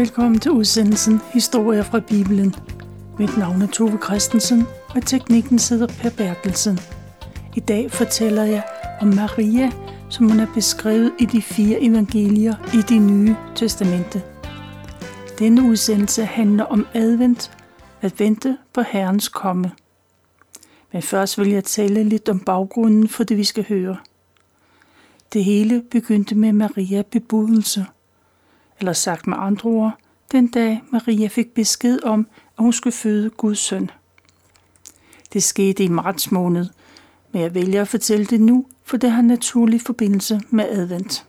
Velkommen til udsendelsen Historier fra Bibelen. Mit navn er Tove Christensen, og teknikken sidder Per Bertelsen. I dag fortæller jeg om Maria, som hun er beskrevet i de fire evangelier i det nye testamente. Denne udsendelse handler om advent, at vente på Herrens komme. Men først vil jeg tale lidt om baggrunden for det, vi skal høre. Det hele begyndte med Maria bebudelse. Eller sagt med andre ord, den dag Maria fik besked om, at hun skulle føde Guds søn. Det skete i marts måned, men jeg vælger at fortælle det nu, for det har naturlig forbindelse med advent.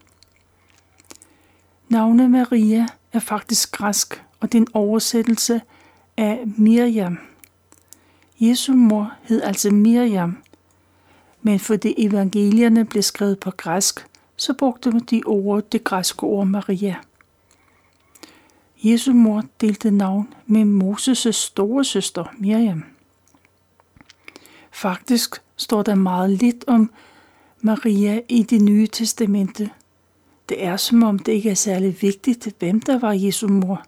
Navnet Maria er faktisk græsk, og det er en oversættelse af Miriam. Jesu mor hed altså Miriam, men fordi evangelierne blev skrevet på græsk, så brugte de ordet det græske ord Maria. Jesu mor delte navn med Moses' store søster Miriam. Faktisk står der meget lidt om Maria i det nye testamente. Det er som om det ikke er særlig vigtigt, hvem der var Jesu mor.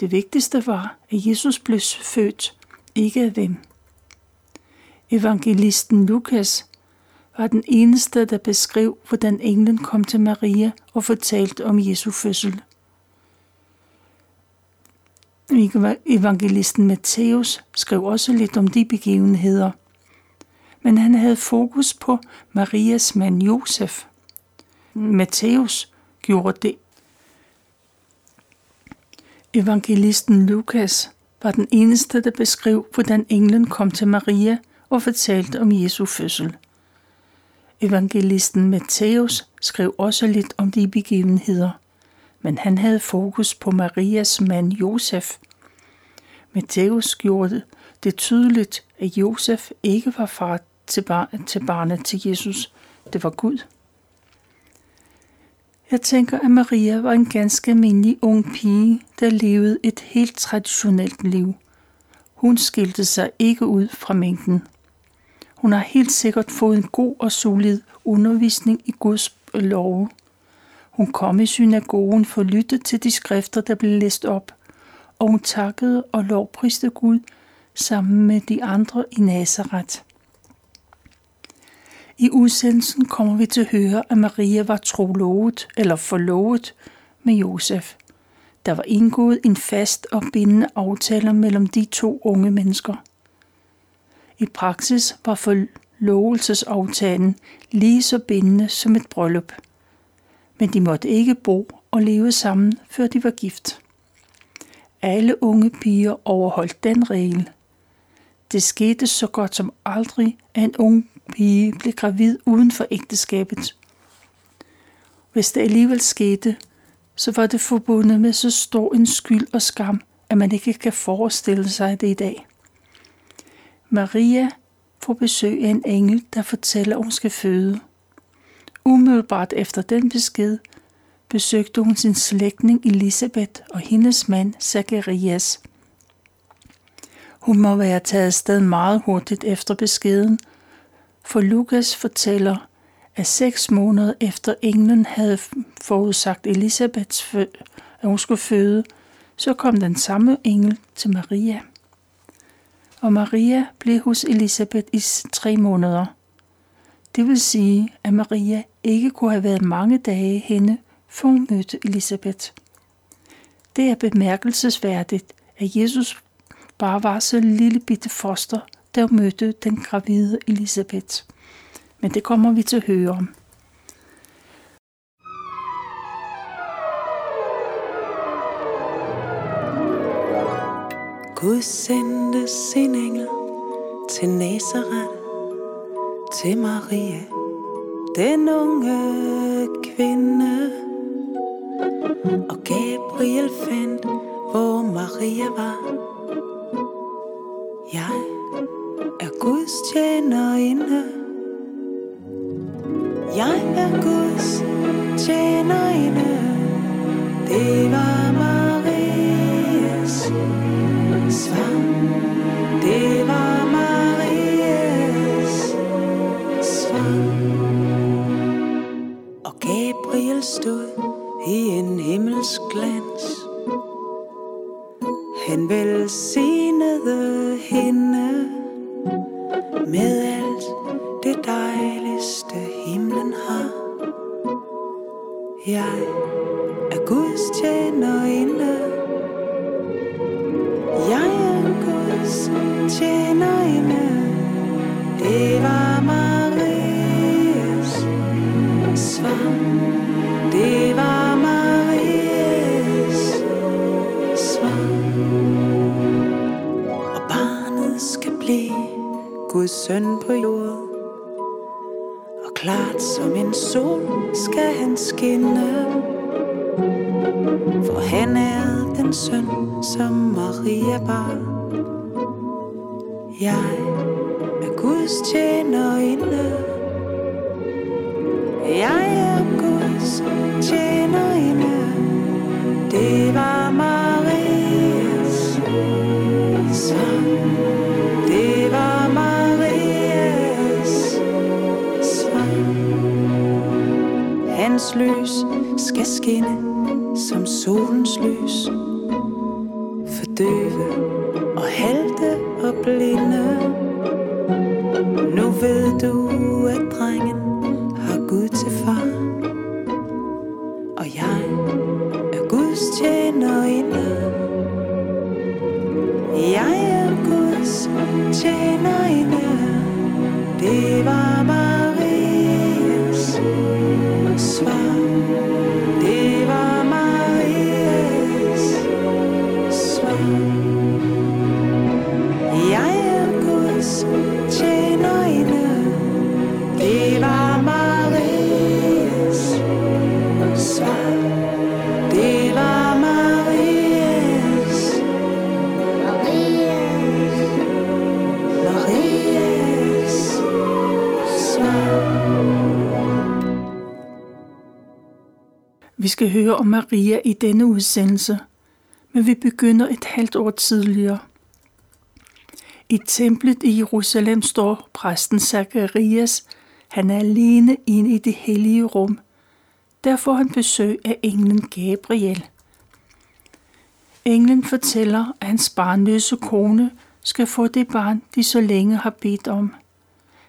Det vigtigste var, at Jesus blev født, ikke af hvem. Evangelisten Lukas var den eneste, der beskrev, hvordan englen kom til Maria og fortalte om Jesu fødsel. Evangelisten Matthæus skrev også lidt om de begivenheder, men han havde fokus på Marias mand Josef. Matthæus gjorde det. Evangelisten Lukas var den eneste, der beskrev, hvordan englen kom til Maria og fortalte om Jesu fødsel. Evangelisten Matthæus skrev også lidt om de begivenheder, men han havde fokus på Marias mand Josef. Matthæus gjorde det tydeligt, at Josef ikke var far til, bar- til barnet til Jesus. Det var Gud. Jeg tænker, at Maria var en ganske almindelig ung pige, der levede et helt traditionelt liv. Hun skilte sig ikke ud fra mængden. Hun har helt sikkert fået en god og solid undervisning i Guds love. Hun kom i synagogen for at lytte til de skrifter, der blev læst op, og hun takkede og lovpriste Gud sammen med de andre i Nazareth. I udsendelsen kommer vi til at høre, at Maria var trolovet eller forlovet med Josef. Der var indgået en fast og bindende aftale mellem de to unge mennesker. I praksis var forlovelsesaftalen lige så bindende som et bryllup. Men de måtte ikke bo og leve sammen, før de var gift. Alle unge piger overholdt den regel. Det skete så godt som aldrig, at en ung pige blev gravid uden for ægteskabet. Hvis det alligevel skete, så var det forbundet med så stor en skyld og skam, at man ikke kan forestille sig det i dag. Maria får besøg af en engel, der fortæller, at hun skal føde. Umiddelbart efter den besked besøgte hun sin slægtning Elisabeth og hendes mand Zacharias. Hun må være taget afsted meget hurtigt efter beskeden, for Lukas fortæller, at seks måneder efter englen havde forudsagt Elisabeths at hun skulle føde, så kom den samme engel til Maria. Og Maria blev hos Elisabeth i tre måneder. Det vil sige, at Maria ikke kunne have været mange dage henne, før hun mødte Elisabeth. Det er bemærkelsesværdigt, at Jesus bare var så lille bitte foster, der mødte den gravide Elisabeth. Men det kommer vi til at høre om. Gud sendte sin engel til Nazareth, til Marie, den unge kvinde. Og Gabriel fandt, hvor Maria var. Jeg er Guds tjenerinde. Jeg er Guds tjenerinde. Det skal blive Guds søn på jord. Og klart som en sol skal han skinne. For han er den søn, som Maria bar. Jeg er Guds tjenerinde. Jeg er Guds tjenerinde. Det var lys skal skinne som solens lys. For døve og halte og blinde. Vi skal høre om Maria i denne udsendelse, men vi begynder et halvt år tidligere. I templet i Jerusalem står præsten Zacharias. Han er alene inde i det hellige rum. Der får han besøg af englen Gabriel. Englen fortæller, at hans barnløse kone skal få det barn, de så længe har bedt om.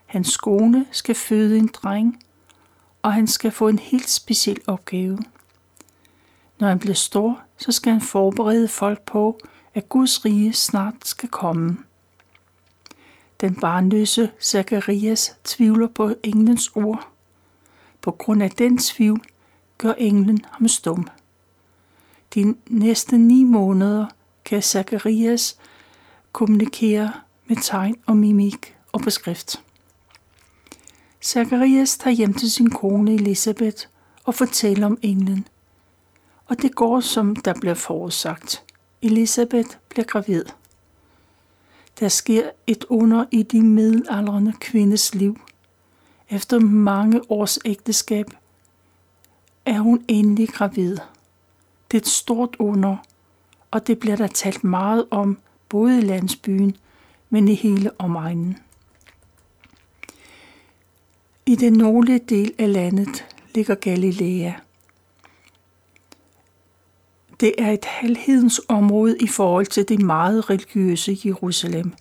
Hans kone skal føde en dreng, og han skal få en helt speciel opgave. Når han bliver stor, så skal han forberede folk på, at Guds rige snart skal komme. Den barnløse Zacharias tvivler på englens ord. På grund af den tvivl gør englen ham stum. De næste ni måneder kan Zacharias kommunikere med tegn og mimik og på skrift. Zacharias tager hjem til sin kone Elisabeth og fortæller om englen. Og det går, som der bliver forudsagt. Elisabeth bliver gravid. Der sker et under i de middelaldrende kvindes liv. Efter mange års ægteskab er hun endelig gravid. Det er et stort under, og det bliver der talt meget om, både i landsbyen, men i hele omegnen. I den nordlige del af landet ligger Galilea. Det er et halvhedens område i forhold til det meget religiøse Jerusalem.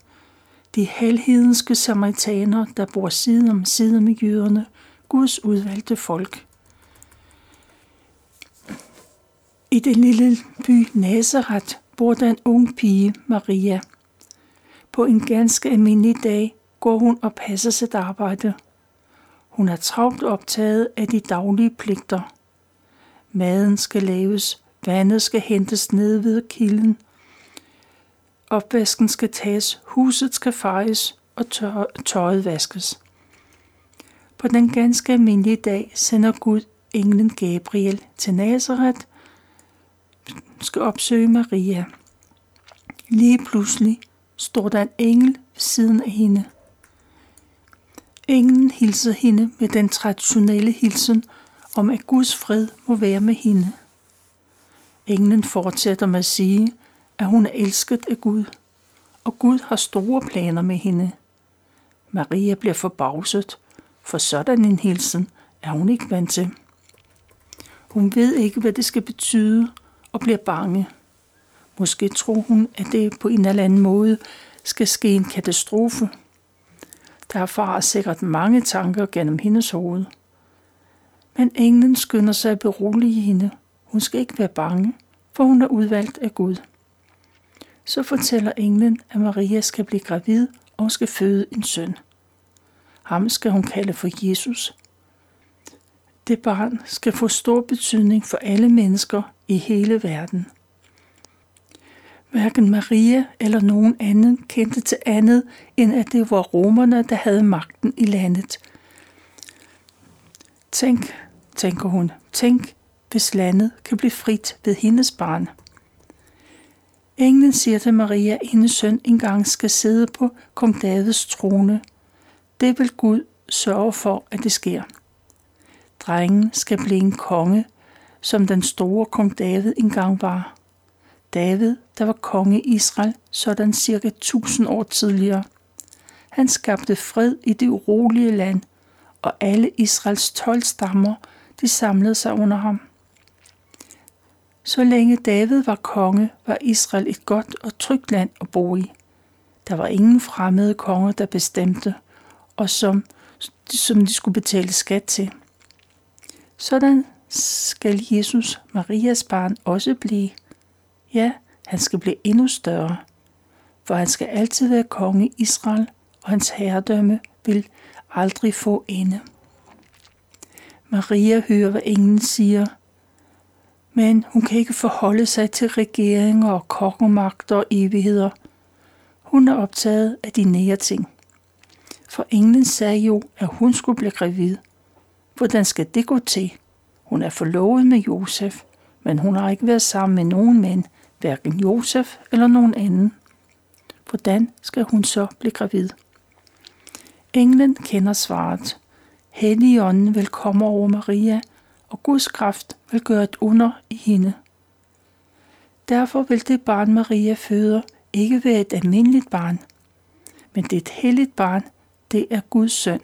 De halvhedenske samaritaner, der bor side om side med jøderne, Guds udvalgte folk. I den lille by Nazareth bor der en ung pige, Maria. På en ganske almindelig dag går hun og passer sit arbejde. Hun er travlt optaget af de daglige pligter. Maden skal laves, vandet skal hentes ned ved kilden, opvasken skal tages, huset skal fejes og tøjet vaskes. På den ganske almindelige dag sender Gud englen Gabriel til Nazareth, skal opsøge Maria. Lige pludselig står der en engel ved siden af hende. Englen hilser hende med den traditionelle hilsen om, at Guds fred må være med hende. Englen fortsætter med at sige, at hun er elsket af Gud, og Gud har store planer med hende. Maria bliver forbavset, for sådan en hilsen er hun ikke vant til. Hun ved ikke, hvad det skal betyde, og bliver bange. Måske tror hun, at det på en eller anden måde skal ske en katastrofe. Der farer sikkert mange tanker gennem hendes hoved. Men englen skynder sig at berolige hende. Hun skal ikke være bange, for hun er udvalgt af Gud. Så fortæller englen, at Maria skal blive gravid og skal føde en søn. Ham skal hun kalde for Jesus. Det barn skal få stor betydning for alle mennesker i hele verden. Hverken Maria eller nogen anden kendte til andet, end at det var romerne, der havde magten i landet. Tænk, tænker hun, tænk, hvis landet kan blive frit ved hendes barn. Englen siger til Maria, at hendes søn engang skal sidde på kong Davids trone. Det vil Gud sørge for, at det sker. Drengen skal blive en konge, som den store kong David engang var. David, der var konge i Israel, sådan cirka 1000 år tidligere. Han skabte fred i det urolige land, og alle Israels 12 stammer, de samlede sig under ham. Så længe David var konge, var Israel et godt og trygt land at bo i. Der var ingen fremmede konger, der bestemte, og som, som de skulle betale skat til. Sådan skal Jesus, Marias barn, også blive. Ja, han skal blive endnu større, for han skal altid være konge i Israel, og hans herredømme vil aldrig få ende. Maria hører, hvad englen siger, men hun kan ikke forholde sig til regeringer og kongemagter og evigheder. Hun er optaget af de nære ting. For englen sagde jo, at hun skulle blive gravid. Hvordan skal det gå til? Hun er forlovet med Josef, men hun har ikke været sammen med nogen mænd, hverken Josef eller nogen anden. Hvordan skal hun så blive gravid? Englen kender svaret. Helligånden vil komme over Maria, og Guds kraft vil gøre et under i hende. Derfor vil det barn Maria føder ikke være et almindeligt barn, men det er et helligt barn, det er Guds søn.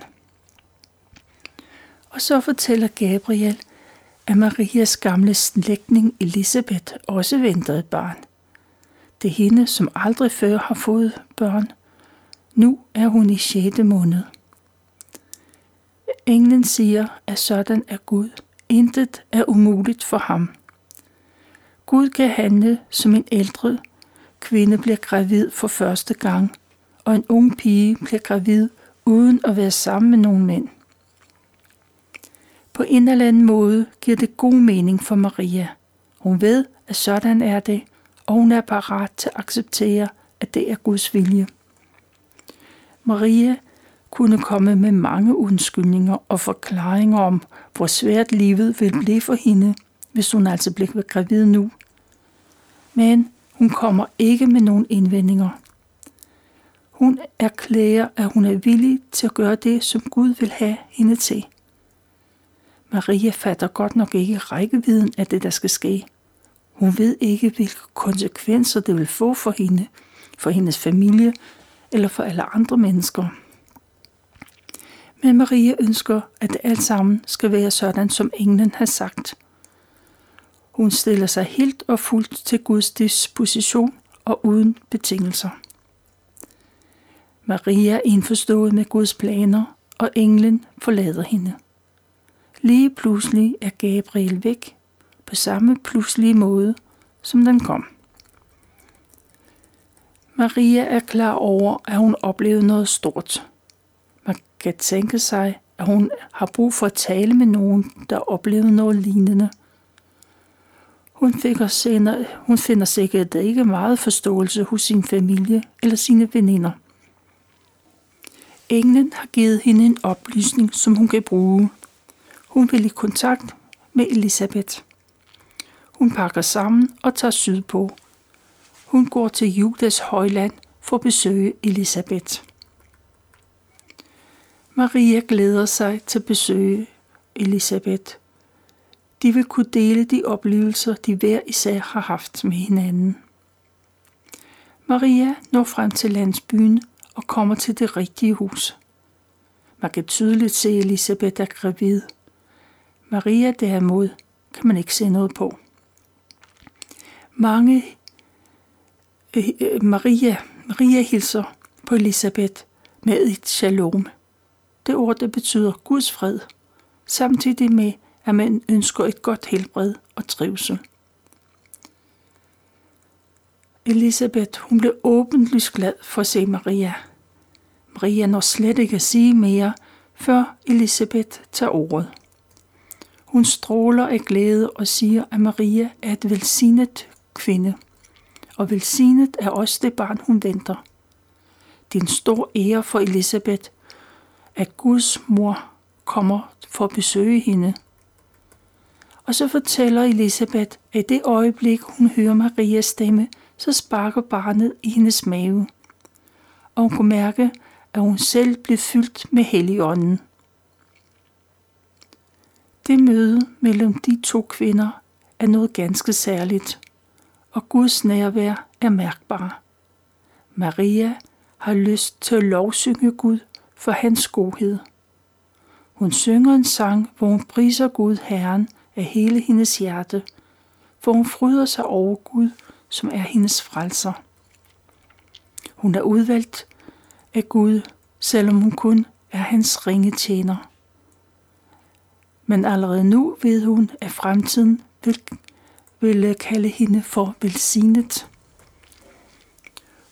Og så fortæller Gabriel, at Marias gamle slægtning Elisabeth også ventede et barn. Det er hende, som aldrig før har fået børn. Nu er hun i 6. måned. Englen siger, at sådan er Gud. Intet er umuligt for ham. Gud kan handle, som en ældre kvinde bliver gravid for første gang, og en ung pige bliver gravid uden at være sammen med nogen mænd. På en eller anden måde giver det god mening for Maria. Hun ved, at sådan er det, og hun er parat til at acceptere, at det er Guds vilje. Maria kunne komme med mange undskyldninger og forklaringer om, hvor svært livet vil blive for hende, hvis hun altså bliver gravid nu. Men hun kommer ikke med nogen indvendinger. Hun erklærer, at hun er villig til at gøre det, som Gud vil have hende til. Maria fatter godt nok ikke rækkevidden af det, der skal ske. Hun ved ikke, hvilke konsekvenser det vil få for hende, for hendes familie eller for alle andre mennesker. Men Maria ønsker, at det alt sammen skal være sådan, som englen har sagt. Hun stiller sig helt og fuldt til Guds disposition og uden betingelser. Maria er indforstået med Guds planer, og englen forlader hende. Lige pludselig er Gabriel væk på samme pludselige måde, som den kom. Maria er klar over, at hun oplevede noget stort. Kan tænke sig, at hun har brug for at tale med nogen, der oplevede noget lignende. Hun, fik senere, hun finder sikkert ikke meget forståelse hos sin familie eller sine veninder. Englen har givet hende en oplysning, som hun kan bruge – hun vil i kontakt med Elisabeth. Hun pakker sammen og tager sydpå. Hun går til Judas højland for at besøge Elisabeth. Maria glæder sig til at besøge Elisabeth. De vil kunne dele de oplevelser, de hver især har haft med hinanden. Maria når frem til landsbyen og kommer til det rigtige hus. Man kan tydeligt se, at Elisabeth er gravid – Maria derimod kan man ikke se noget på. Mange øh, øh Maria, Maria hilser på Elisabeth med et shalom. Det ord, der betyder Guds fred, samtidig med, at man ønsker et godt helbred og trivsel. Elisabeth, hun blev åbenlyst glad for at se Maria. Maria når slet ikke at sige mere, før Elisabeth tager ordet. Hun stråler af glæde og siger, at Maria er et velsignet kvinde, og velsignet er også det barn, hun venter. Det er en stor ære for Elisabeth, at Guds mor kommer for at besøge hende. Og så fortæller Elisabeth, at i det øjeblik, hun hører Marias stemme, så sparker barnet i hendes mave. Og hun kunne mærke, at hun selv blev fyldt med helligånden. Det møde mellem de to kvinder er noget ganske særligt, og Guds nærvær er mærkbar. Maria har lyst til at lovsynge Gud for hans godhed. Hun synger en sang, hvor hun priser Gud Herren af hele hendes hjerte, for hun fryder sig over Gud, som er hendes frelser. Hun er udvalgt af Gud, selvom hun kun er hans ringe tjener. Men allerede nu ved hun, at fremtiden vil, vil kalde hende for velsignet.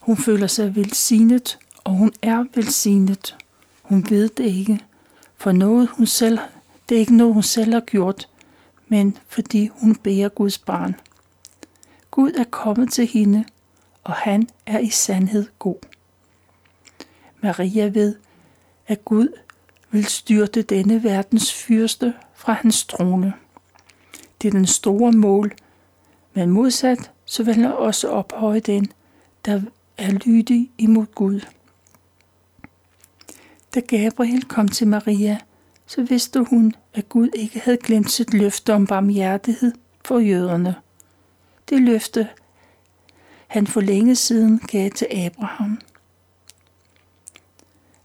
Hun føler sig velsignet, og hun er velsignet. Hun ved det ikke, for noget hun selv, det er ikke noget, hun selv har gjort, men fordi hun bærer Guds barn. Gud er kommet til hende, og han er i sandhed god. Maria ved, at Gud vil styrte denne verdens fyrste fra hans trone. Det er den store mål, men modsat så vil han også ophøje den, der er lydig imod Gud. Da Gabriel kom til Maria, så vidste hun, at Gud ikke havde glemt sit løfte om barmhjertighed for jøderne. Det løfte, han for længe siden gav til Abraham.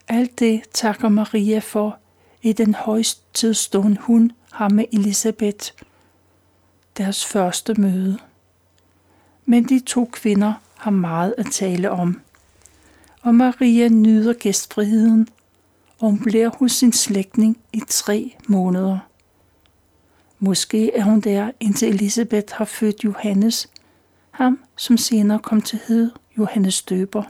Alt det takker Maria for i den højstidstund hun har med Elisabeth, deres første møde. Men de to kvinder har meget at tale om. Og Maria nyder gæstfriheden, og hun bliver hos sin slægtning i tre måneder. Måske er hun der, indtil Elisabeth har født Johannes, ham som senere kom til hed Johannes Døber.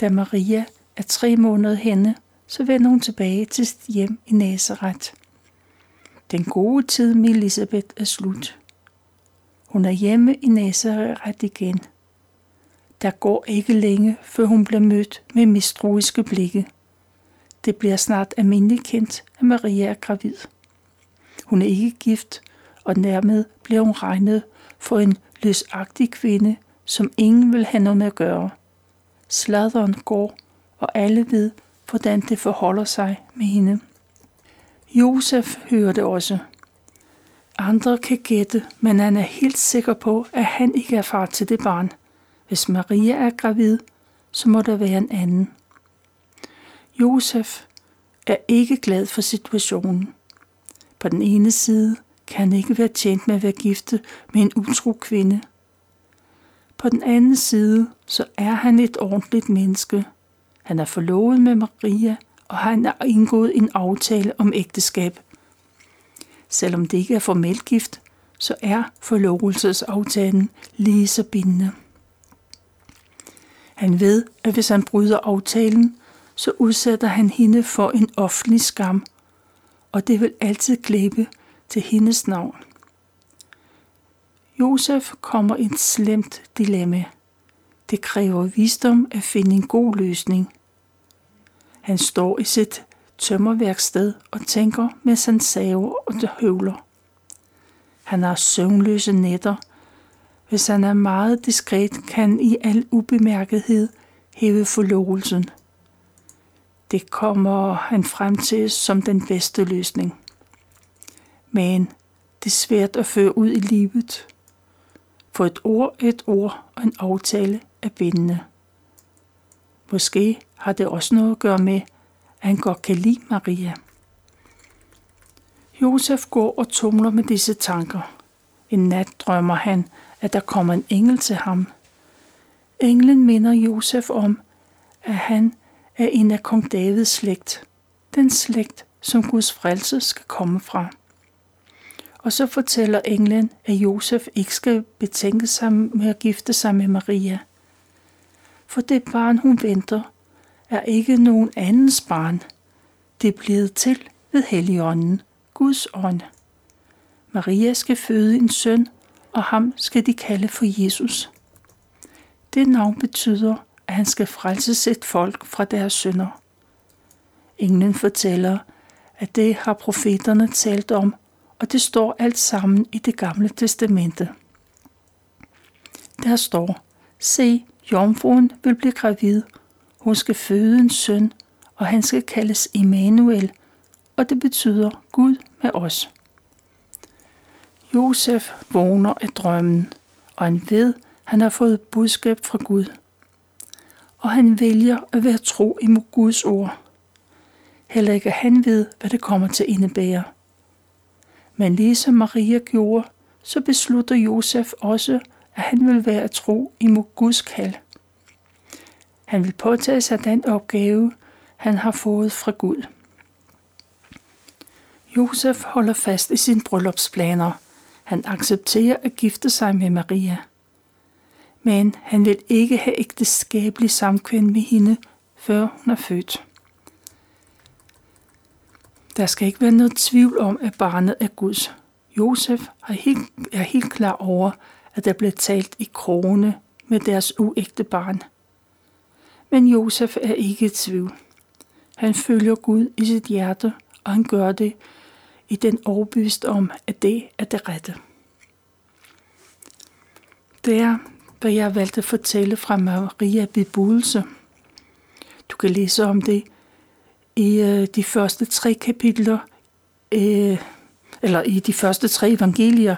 Da Maria er tre måneder henne, så vender hun tilbage til sit hjem i Nazareth. Den gode tid med Elisabeth er slut. Hun er hjemme i Nazareth igen. Der går ikke længe, før hun bliver mødt med mistroiske blikke. Det bliver snart almindeligt kendt, at Maria er gravid. Hun er ikke gift, og nærmed bliver hun regnet for en løsagtig kvinde, som ingen vil have noget med at gøre. Sladeren går, og alle ved, hvordan det forholder sig med hende. Josef hører det også. Andre kan gætte, men han er helt sikker på, at han ikke er far til det barn. Hvis Maria er gravid, så må der være en anden. Josef er ikke glad for situationen. På den ene side kan han ikke være tjent med at være giftet med en utro kvinde. På den anden side, så er han et ordentligt menneske. Han er forlovet med Maria, og han har indgået en aftale om ægteskab. Selvom det ikke er formelt gift, så er forlovelsesaftalen lige så bindende. Han ved, at hvis han bryder aftalen, så udsætter han hende for en offentlig skam, og det vil altid glæbe til hendes navn. Josef kommer i et slemt dilemma. Det kræver visdom at finde en god løsning. Han står i sit tømmerværksted og tænker, mens han saver og det høvler. Han har søvnløse nætter. Hvis han er meget diskret, kan i al ubemærkethed hæve forlovelsen – det kommer han frem til som den bedste løsning. Men det er svært at føre ud i livet. For et ord et ord og en aftale er bindende. Måske har det også noget at gøre med, at han godt kan lide Maria. Josef går og tumler med disse tanker. En nat drømmer han, at der kommer en engel til ham, Englen minder Josef om, at han er en af kong Davids slægt, den slægt, som Guds frelse skal komme fra. Og så fortæller englen, at Josef ikke skal betænke sig med at gifte sig med Maria. For det barn, hun venter, er ikke nogen andens barn. Det er blevet til ved Helligånden, Guds ånd. Maria skal føde en søn, og ham skal de kalde for Jesus. Det navn betyder, at han skal frelse et folk fra deres synder. Englen fortæller, at det har profeterne talt om, og det står alt sammen i det gamle testamente. Der står, se, jomfruen vil blive gravid, hun skal føde en søn, og han skal kaldes Immanuel, og det betyder Gud med os. Josef vågner af drømmen, og han ved, han har fået budskab fra Gud. Og han vælger at være tro imod Guds ord. Heller ikke han ved, hvad det kommer til at indebære. Men ligesom Maria gjorde, så beslutter Josef også, at han vil være tro imod Guds kald. Han vil påtage sig den opgave, han har fået fra Gud. Josef holder fast i sine bryllupsplaner. Han accepterer at gifte sig med Maria. Men han vil ikke have ægteskabelig samkvem med hende, før hun er født. Der skal ikke være noget tvivl om, at barnet er Guds. Josef er helt, er helt klar over, at der blev talt i krone med deres uægte barn. Men Josef er ikke i tvivl. Han følger Gud i sit hjerte, og han gør det i den overbevist om, at det er det rette. Det er, hvad jeg valgte at fortælle fra Maria bebudelse. Du kan læse om det i øh, de første tre kapitler, øh, eller i de første tre evangelier,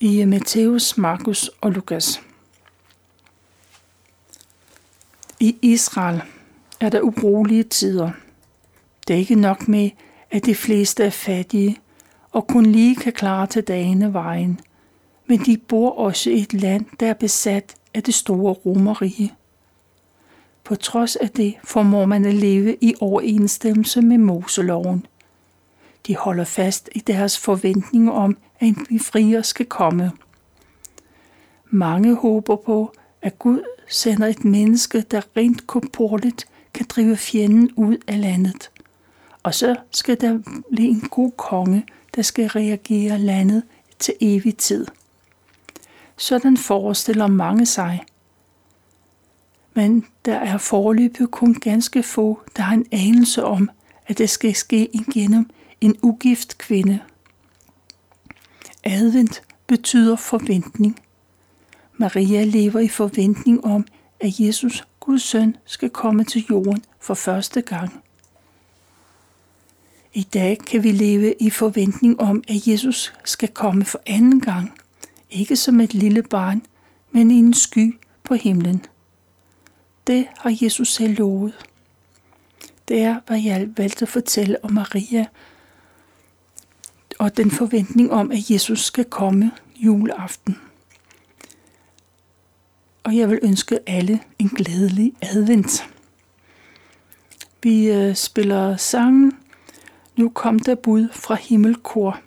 i øh, Matthæus, Markus og Lukas. I Israel er der urolige tider. Det er ikke nok med, at de fleste er fattige og kun lige kan klare til dagene vejen, men de bor også i et land, der er besat af det store romerige. På trods af det formår man at leve i overensstemmelse med Moseloven. De holder fast i deres forventning om, at en befrier skal komme. Mange håber på, at Gud sender et menneske, der rent korporligt kan drive fjenden ud af landet. Og så skal der blive en god konge, der skal reagere landet til evig tid. Sådan forestiller mange sig. Men der er forløbet kun ganske få, der har en anelse om, at det skal ske igennem en ugift kvinde. Advent betyder forventning. Maria lever i forventning om, at Jesus, Guds søn, skal komme til jorden for første gang. I dag kan vi leve i forventning om, at Jesus skal komme for anden gang. Ikke som et lille barn, men i en sky på himlen. Det har Jesus selv lovet. Det er, hvad jeg valgte at fortælle om Maria, og den forventning om, at Jesus skal komme juleaften. Og jeg vil ønske alle en glædelig advent. Vi øh, spiller sangen Nu kom der bud fra himmelkor